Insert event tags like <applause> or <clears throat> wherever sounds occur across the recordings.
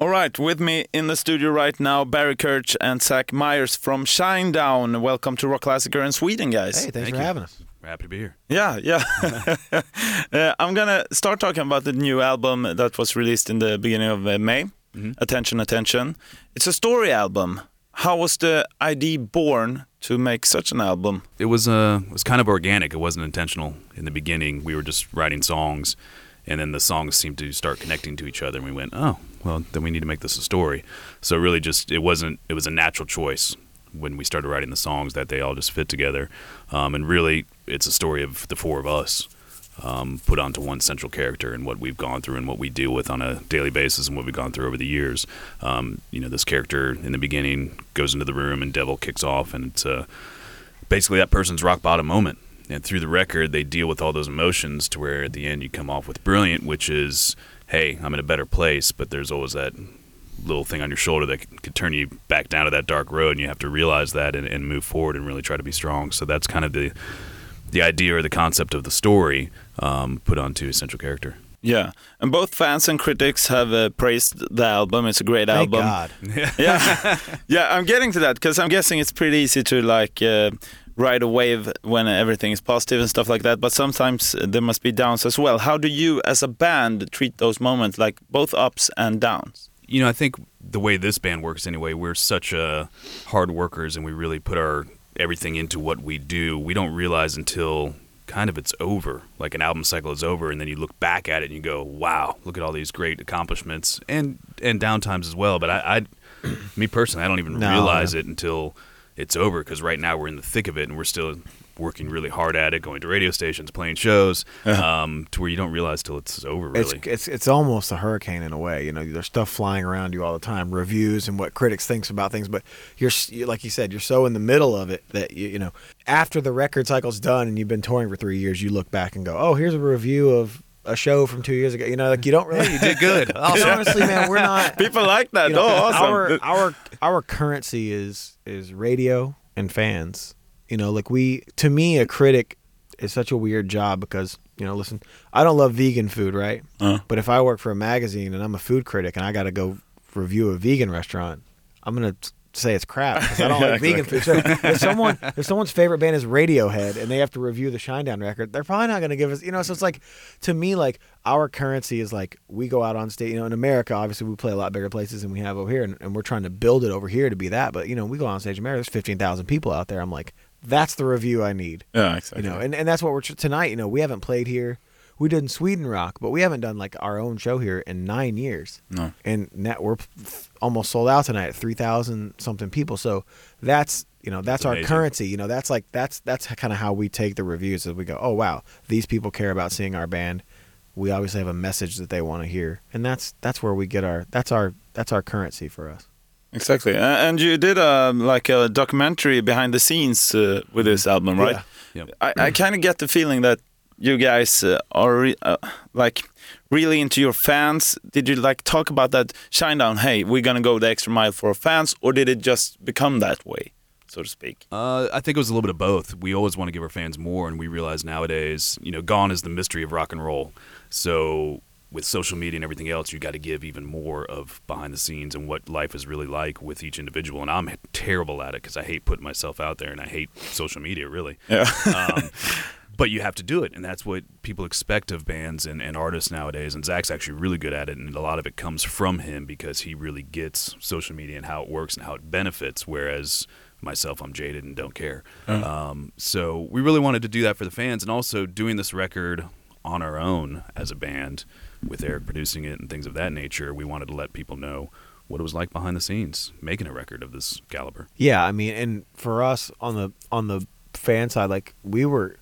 All right, with me in the studio right now, Barry Kerch and Zach Myers from Shinedown. Welcome to Rockklassiker in Sweden, guys. Hey, thanks Thank for you. having us. We're happy to be here. Yeah, yeah. <laughs> uh, I'm gonna start talking about the new album that was released in the beginning of uh, May. Mhm. Attention, attention! It's a story album. How was the idea born to make such an album? It was uh, it was kind of organic. It wasn't intentional in the beginning. We were just writing songs, and then the songs seemed to start connecting to each other. And we went, oh, well, then we need to make this a story. So really, just it wasn't. It was a natural choice when we started writing the songs that they all just fit together. Um, and really, it's a story of the four of us. Um, put onto one central character and what we've gone through and what we deal with on a daily basis and what we've gone through over the years. Um, you know, this character in the beginning goes into the room and Devil kicks off, and it's uh, basically that person's rock bottom moment. And through the record, they deal with all those emotions to where at the end you come off with Brilliant, which is, hey, I'm in a better place, but there's always that little thing on your shoulder that could turn you back down to that dark road, and you have to realize that and, and move forward and really try to be strong. So that's kind of the the idea or the concept of the story um, put onto a central character. Yeah, and both fans and critics have uh, praised the album. It's a great Thank album. God. <laughs> yeah, yeah. I'm getting to that because I'm guessing it's pretty easy to like uh, ride a wave when everything is positive and stuff like that. But sometimes uh, there must be downs as well. How do you, as a band, treat those moments, like both ups and downs? you know, I think the way this band works anyway, we're such uh, hard workers and we really put our everything into what we do. We don't realize until kind of it's over, like an album cycle is over, and then you look back at it and you go, "Wow, look at all these great accomplishments and and downtimes as well." But I, I me personally, I don't even No, realize yeah. it until it's over because right now we're in the thick of it and we're still working really hard at it, going to radio stations, playing shows, um, to where you don't realize till it's over. It's, Really, it's it's almost a hurricane in a way. You know, there's stuff flying around you all the time, reviews and what critics thinks about things. But you're you- like you said, you're so in the middle of it that you you know after the record cycle's done and you've been touring for three years, you look back and go, oh, here's a review of a show from two years ago. You know, like you don't really. you did good. <laughs> Honestly, man, we're not. <laughs> People like that. you know, oh, awesome. Our our our currency is is radio and fans. You know, like we to me a critic is such a weird job because you know, listen, I don't love vegan food, right? Uh. But if I work for a magazine and I'm a food critic and I got to go review a vegan restaurant, I'm gonna say it's crap 'cause I <laughs> don't like vegan food. So <laughs> if someone if someone's favorite band is Radiohead and they have to review the Shinedown record, they're probably not gonna give us, you know. So it's like to me, like our currency is like we go out on stage. You know, in America, obviously we play a lot bigger places than we have over here, and, and we're trying to build it over here to be that. But you know, we go on stage in America. There's fifteen thousand people out there. I'm like, that's the review I need. yeah, exactly. You know, and, and that's what we're tr- tonight. You know, we haven't played here. We did Sweden Rock, but we haven't done like our own show here in nine years. No. And net we're almost sold out tonight, three thousand something people. So that's you know that's, That's our amazing. currency. You know, that's like that's that's kind of how we take the reviews. As we go, oh wow, these people care about seeing our band. We obviously have a message that they want to hear, and that's that's where we get our that's our that's our currency for us. Exactly. And you did a like a documentary behind the scenes uh, with this album, right? Yeah. Yep. I, I kind of get the feeling that you guys uh, are re- uh, like really into your fans. Did you like talk about that Shinedown? Hey, we're gonna go the extra mile for our fans, or did it just become that way, so to speak? Uh, I think it was a little bit of both. We always want to give our fans more, and we realize nowadays, you know, gone is the mystery of rock and roll. So with social media and everything else, you got to give even more of behind the scenes and what life is really like with each individual. And I'm terrible at it because I hate putting myself out there, and I hate social media really. Yeah. um, <laughs> but you have to do it, and that's what people expect of bands and, and artists nowadays. And Zach's actually really good at it, and a lot of it comes from him because he really gets social media and how it works and how it benefits. Whereas myself, I'm jaded and don't care. Um, so we really wanted to do that for the fans, and also doing this record on our own as a band with Eric producing it and things of that nature. We wanted to let people know what it was like behind the scenes making a record of this caliber. Yeah, I mean, and for us on the on the fan side, like we were,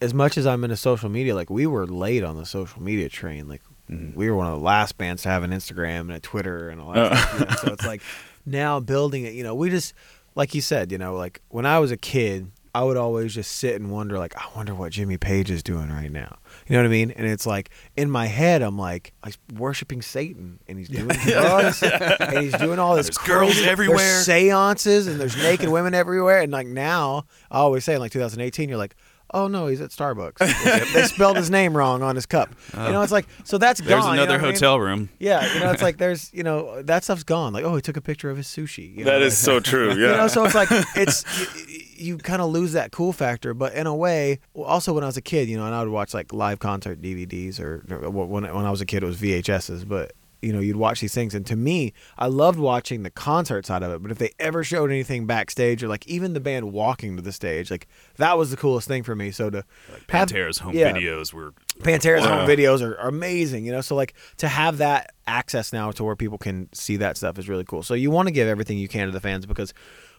as much as I'm into social media, like we were late on the social media train. Like Mhm. we were one of the last bands to have an Instagram and a Twitter and all that. Uh. stuff, you know? So it's like <laughs> now building it. You know, we just like you said. You know, like when I was a kid, I would always just sit and wonder, like, I wonder what Jimmy Page is doing right now. You know what I mean? And it's like in my head, I'm like, he's worshiping Satan, and he's doing <laughs> drugs, and he's doing all this There's girls everywhere. There's seances, and there's naked women everywhere. And like now, I always say, in like 2018, you're like, oh no, he's at Starbucks. <laughs> they spelled his name wrong on his cup. you know, it's like so that's There's gone. you know another what I mean? hotel room. Yeah, you know, it's like <laughs> there's, you know, that stuff's gone. Like, oh, he took a picture of his sushi. You know? That is so true. Yeah. <laughs> You know, so it's like it's you, you kind of lose that cool factor. But in a way, also when I was a kid, you know, and I would watch like live concert DVDs or or when when I was a kid it was VHSs, but you know, you'd watch these things, and to me, I loved watching the concert side of it. But if they ever showed anything backstage, or like even the band walking to the stage, like that was the coolest thing for me. So to have Pantera's home yeah. videos were Pantera's home videos are, are amazing, you know. So like to have that access now to where people can see that stuff is really cool. So you want to give everything you can to the fans because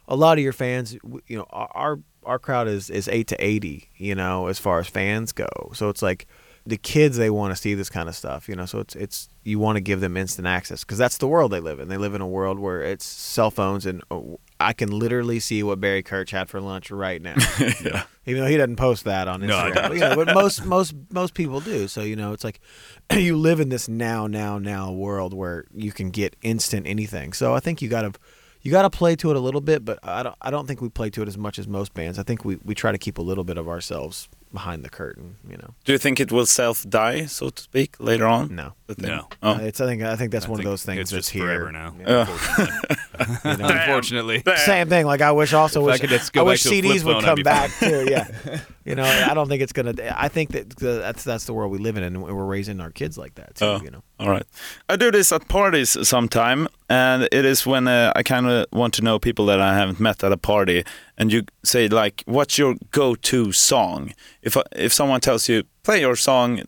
a lot of your fans, you know, our our- our crowd is is eight to eighty, you know, as far as fans go. So it's like the kids they want to see this kind of stuff, you know. So it's it's you want to give them instant access because that's the world they live in. They live in a world where it's cell phones and. oh, I can literally see what Barry Kerch had for lunch right now. <laughs> Even though he doesn't post that on No, I Instagram. don't. But, you know, but most most most people do. So you know, it's like <clears throat> you live in this now, now, now world where you can get instant anything. So I think you gotta you gotta play to it a little bit, but I don't I don't think we play to it as much as most bands. I think we, we try to keep a little bit of ourselves behind the curtain. You know, Do you think it will self die, so to speak, later on? no. No. Oh. Uh, it's I think I think that's I one think of those things it's that's just here forever now. Yeah. Unfortunately. <laughs> <laughs> You know? Unfortunately. Same thing. Like I wish also If I wish could just go I wish to CDs would come back too. Yeah, <laughs> you know, I don't think it's gonna. I think that that's that's the world we live in, and we're raising our kids like that too. Oh. You know, All right. I do this at parties sometime, and it is when uh, I kind of want to know people that I haven't met at a party, and you say like, "What's your go-to song?" If uh, if someone tells you play your song,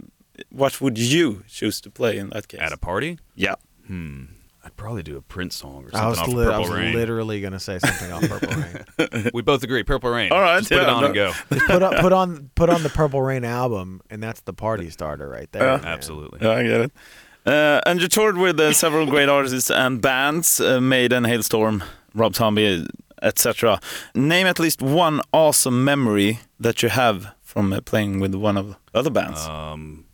what would you choose to play in that case? At a party? yeah. Hmm. I'd probably do a Prince song or I was, something off li- I was Rain. literally gonna say something off Purple Rain. <laughs> we both agree. Purple Rain. All right, Just put it on no. and go. <laughs> Just put on put on put on the Purple Rain album, and that's the party starter right there. Yeah. man. Absolutely. Yeah, I get it. Uh, and you toured with uh, several great artists and bands, uh, Maiden, Halestorm, Rob Zombie, etc. Name at least one awesome memory that you have from uh, playing with one of the other bands. Um,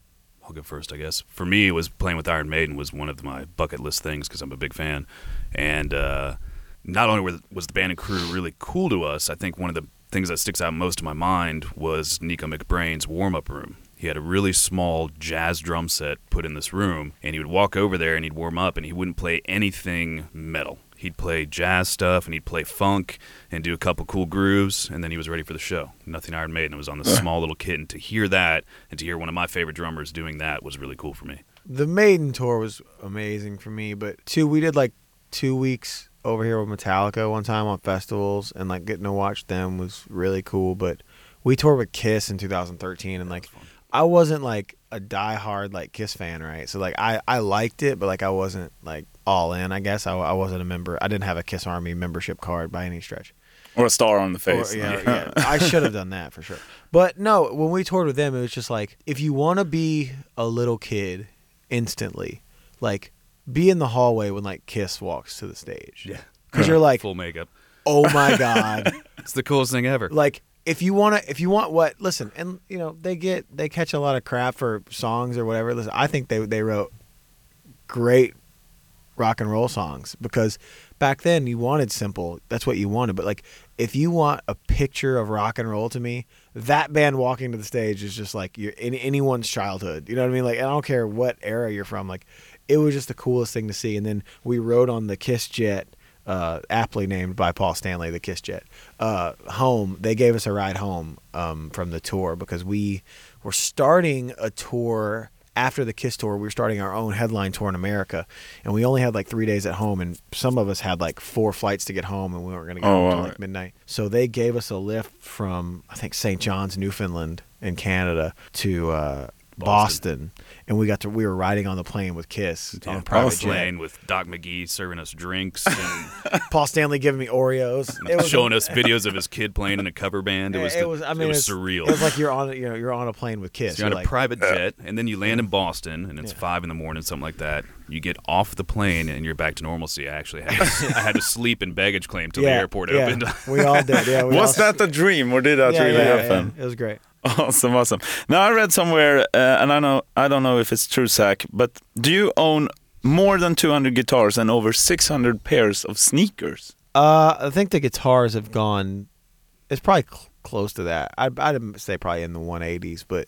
I'll go first, I guess. For me, it was playing with Iron Maiden was one of my bucket list things because I'm a big fan, and uh, not only was the band and crew really cool to us, I think one of the things that sticks out most in my mind was Nicko McBrain's warm up room. He had a really small jazz drum set put in this room, and he would walk over there and he'd warm up, and he wouldn't play anything metal. He'd play jazz stuff and he'd play funk and do a couple cool grooves, and then he was ready for the show. Nothing Iron Maiden. It was on this small little kit, and to hear that and to hear one of my favorite drummers doing that was really cool for me. The Maiden tour was amazing for me, but two we did like two weeks over here with Metallica one time on festivals, and like getting to watch them was really cool. But we toured with Kiss in 2013, and like I wasn't like a diehard like Kiss fan, right? So like I I liked it, but like I wasn't like all in. I guess I, I wasn't a member. I didn't have a Kiss Army membership card by any stretch. or a star on the face. Or, yeah, <laughs> yeah. I should have done that for sure. But no, when we toured with them, it was just like if you want to be a little kid instantly, like be in the hallway when like Kiss walks to the stage. Yeah. because you're like, <laughs> Full makeup. oh my god, <laughs> It's the coolest thing ever. like if you want to if you want what listen and you know they get they catch a lot of crap for songs or whatever. Listen i think they they wrote great rock and roll songs because back then you wanted simple. That's what you wanted. But like if you want a picture of rock and roll to me that band walking to the stage is just like you're in anyone's childhood. You know what i mean? Like i don't care what era you're from. Like it was just the coolest thing to see. And then we rode on the kiss jet uh, aptly named by Paul Stanley, the Kiss Jet, uh, home. They gave us a ride home um, from the tour because we were starting a tour after the Kiss tour. We were starting our own headline tour in America, and we only had like three days at home, and some of us had like four flights to get home, and we weren't going to get Oh, home until like midnight. So they gave us a lift from I think St. John's, Newfoundland, in Canada to. Uh, Boston. and we got to we were riding on the plane with Kiss on a private jet. Playing with Doc McGhee serving us drinks <laughs> and Paul Stanley giving me Oreos. It was showing us videos of his kid playing in a cover band. It was, it the- I mean, it was it's- surreal. It was like you're on, you know, you're on a plane with Kiss. So you're on You're a like, private jet, and then you land in Boston, and it's Yeah. five in the morning, something like that. You get off the plane, and you're back to normalcy. I actually had to, I had to <laughs> sleep in baggage claim till yeah, the airport yeah. opened. we all did. Yeah, we Was all, that a dream or did that yeah, really yeah, happen? Yeah, it was great. <laughs> Awesome, awesome. Now I read somewhere, uh, and I know I don't know if it's true, Zach, but do you own more than 200 guitars and over 600 pairs of sneakers? Uh, I think the guitars have gone. It's probably cl- close to that. I'd, I'd say probably in the 180s, but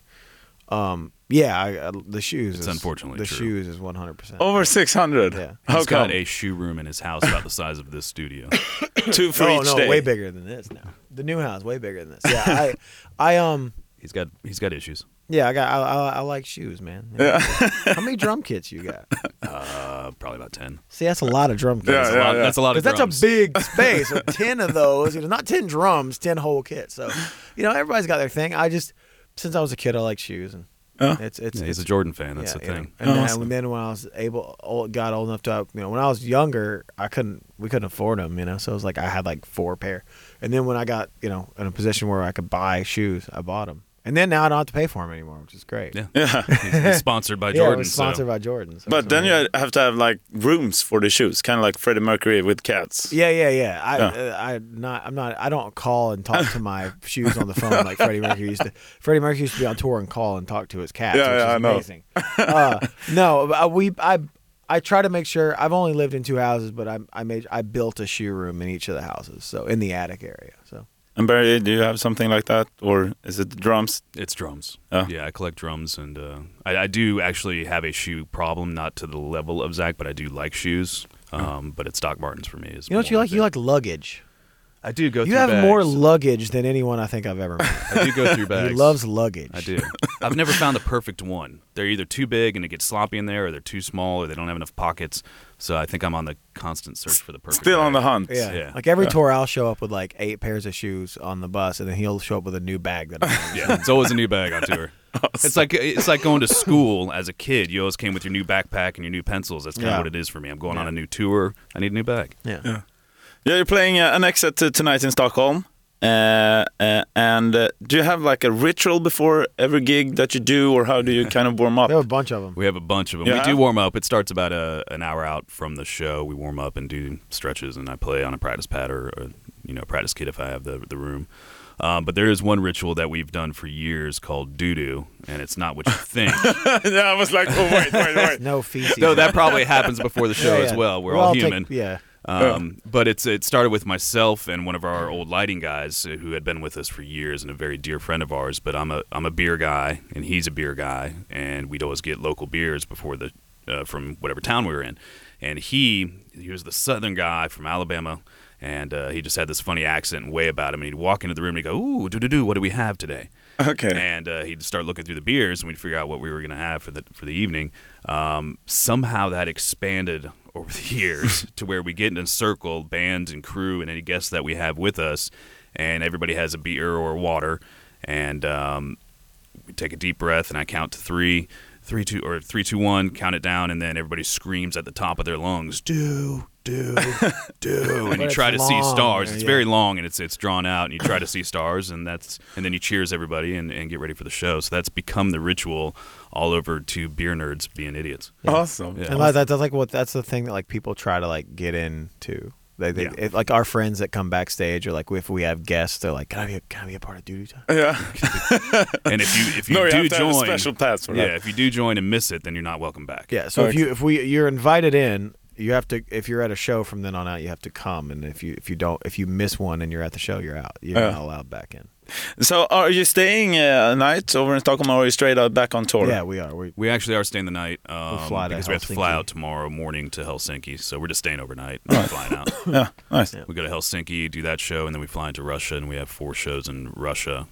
um, yeah, I, I, the shoes. It's is, unfortunately the true. shoes is 100. percent Over 600. Yeah. How He's got a shoe room in his house about the size of this studio. <coughs> Two for Oh each no, day. way bigger than this now. The new house way bigger than this. Yeah, I, I um, He's got he's got issues. yeah, I got I, I, I like shoes, man. <laughs> Yeah. How many drum kits you got? <laughs> Uh, probably about ten. See, that's a lot of drum kits. Yeah, That's, yeah. a, lot, that's a lot of Because that's a big <laughs> space. So ten of those, you know, not ten drums, ten whole kits. So, you know, everybody's got their thing. I just, since I was a kid, I like shoes, and Oh. it's it's. Yeah, he's it's a Jordan fan. That's yeah, the you know. thing. And, then, Awesome. and then when I was able, old, got old enough to, you know, when I was younger, I couldn't, we couldn't afford them, you know. So it was like I had like four pair, and then when I got, you know, in a position where I could buy shoes, I bought them, and then now I don't have to pay for them anymore, which is great. Yeah. Yeah. <laughs> He's, he's sponsored by <laughs> Jordan. it was sponsored so. by Jordan. so But it's then you have to have like rooms for the shoes, kind of like Freddie Mercury with cats. Yeah, yeah, yeah. I, Yeah. uh, I not, I'm not. I don't call and talk to my <laughs> shoes on the phone like Freddie Mercury used to. Freddie Mercury used to be on tour and call and talk to his cats. Yeah, which yeah, is I know. amazing. uh, no, uh, we, I, I try to make sure. I've only lived in two houses, but I, I made, I built a shoe room in each of the houses, so in the attic area. So And Barry, do you have something like that, or is it drums? It's drums. Oh. Yeah, I collect drums, and uh, I, I do actually have a shoe problem, not to the level of Zach, but I do like shoes. Um, but it's Doc Martens for me. Is you know what you like? You like luggage. I do go. You through have bags. more luggage than anyone I think I've ever met. I do go through <laughs> bags. he loves luggage. I do. I've never found the perfect one. They're either too big and it gets sloppy in there, or they're too small, or they don't have enough pockets. So I think I'm on the constant search for the perfect. Still on the hunt. Yeah. Yeah. Like every Yeah. tour, I'll show up with like eight pairs of shoes on the bus, and then he'll show up with a new bag that. I'm <laughs> Yeah, it's always a new bag on tour. <laughs> It's like it's like going to school as a kid. You always came with your new backpack and your new pencils. That's kind of what it is for me. I'm going on a new tour. I need a new bag. yeah. Yeah. Yeah, you're playing uh, Annexet tonight in Stockholm. Uh, uh, and uh, do you have like a ritual before every gig that you do, or how do you kind of warm up? There were a bunch of them. We have a bunch of them. Yeah? We do warm up. It starts about a, an hour out from the show. We warm up and do stretches, and I play on a practice pad or, or you know practice kit if I have the the room. Um, but there is one ritual that we've done for years called doo doo, and it's not what you <laughs> think. yeah, I was like, oh wait, wait, wait. <laughs> No feces. Though that probably happens before the show Yeah, as well. We're We all take- human. yeah. Um, but it's it started with myself and one of our old lighting guys who had been with us for years and a very dear friend of ours. But I'm a I'm a beer guy and he's a beer guy, and we'd always get local beers before the uh, from whatever town we were in. And he he was the southern guy from Alabama, and uh, he just had this funny accent and way about him. And he'd walk into the room and he'd go, "Ooh, do do do, what do we have today?" Okay. and uh, he'd start looking through the beers, and we'd figure out what we were going to have for the for the evening. Um, somehow that expanded over the years <laughs> to where we get in a circle, band and crew, and any guests that we have with us, and everybody has a beer or water, and um, we take a deep breath, and I count to three. Three, or three, two, one. Count it down, and then everybody screams at the top of their lungs, "Do, do, do!" <laughs> And you try to it's see long, stars. It's yeah. very long and it's it's drawn out, and you try to see stars, and that's and then you cheers everybody and, and get ready for the show. So that's become the ritual all over to beer nerds being idiots. Awesome. Yeah. And like, that's like what that's the thing that like people try to like get into. They, they Yeah. it, like our friends that come backstage or like if we have guests, they're like, "Can I be a, can I be a part of doo doo time?" Yeah. <laughs> And if you if you no, you do have to have a join, special pass for yeah, if you do join and miss it, then you're not welcome back. Yeah. So if you if we you're invited in, you have to if you're at a show from then on out, you have to come. And if you if you don't if you miss one and you're at the show, you're out. You're Yeah. not allowed back in. So, are you staying uh, a night over in Stockholm, or are you straight out back on tour? Yeah, we are. We We actually are staying the night um, fly to because we have to fly out tomorrow morning to Helsinki. So we're just staying overnight, and flying out. <coughs> Yeah. Nice. Yeah. We go to Helsinki, do that show, and then we fly into Russia, and we have four shows in Russia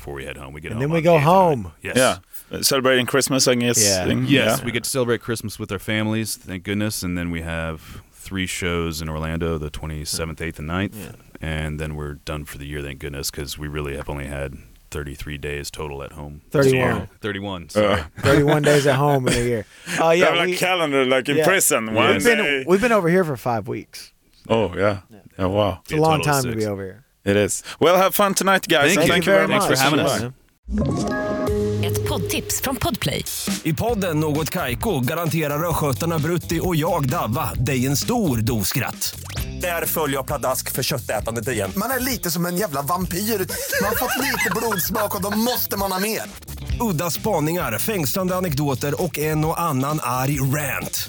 before we head home. We get And home then we go the home. tonight. Yes. Yeah. Uh, Celebrating Christmas, I guess. Yeah. thing. Yes, Yeah. we get to celebrate Christmas with our families, thank goodness. And then we have three shows in Orlando, the 27th, 8th, and 9th. And then we're done for the year, thank goodness, because we really have only had 33 days total at home. 31. 31. Sorry. Uh. <laughs> 31 days at home in a year. Oh <laughs> yeah, yeah, like we, calendar, like in yeah. prison. Yeah. One we've been we've been over here for five weeks. Oh yeah. Oh wow. It's a a long total of time to be over here. It is. Well, have fun tonight, guys. Thank thank you very Thanks much. for having us. Ett poddtips från Podplay. I podden Något Kaiko garanterar östgötarna Brutti och jag, Davva, dig en stor dos skratt. Där följer jag pladask för köttätandet igen. Man är lite som en jävla vampyr. Man har fått lite blodsmak och då måste man ha mer. Udda spaningar, fängslande anekdoter och en och annan arg rant.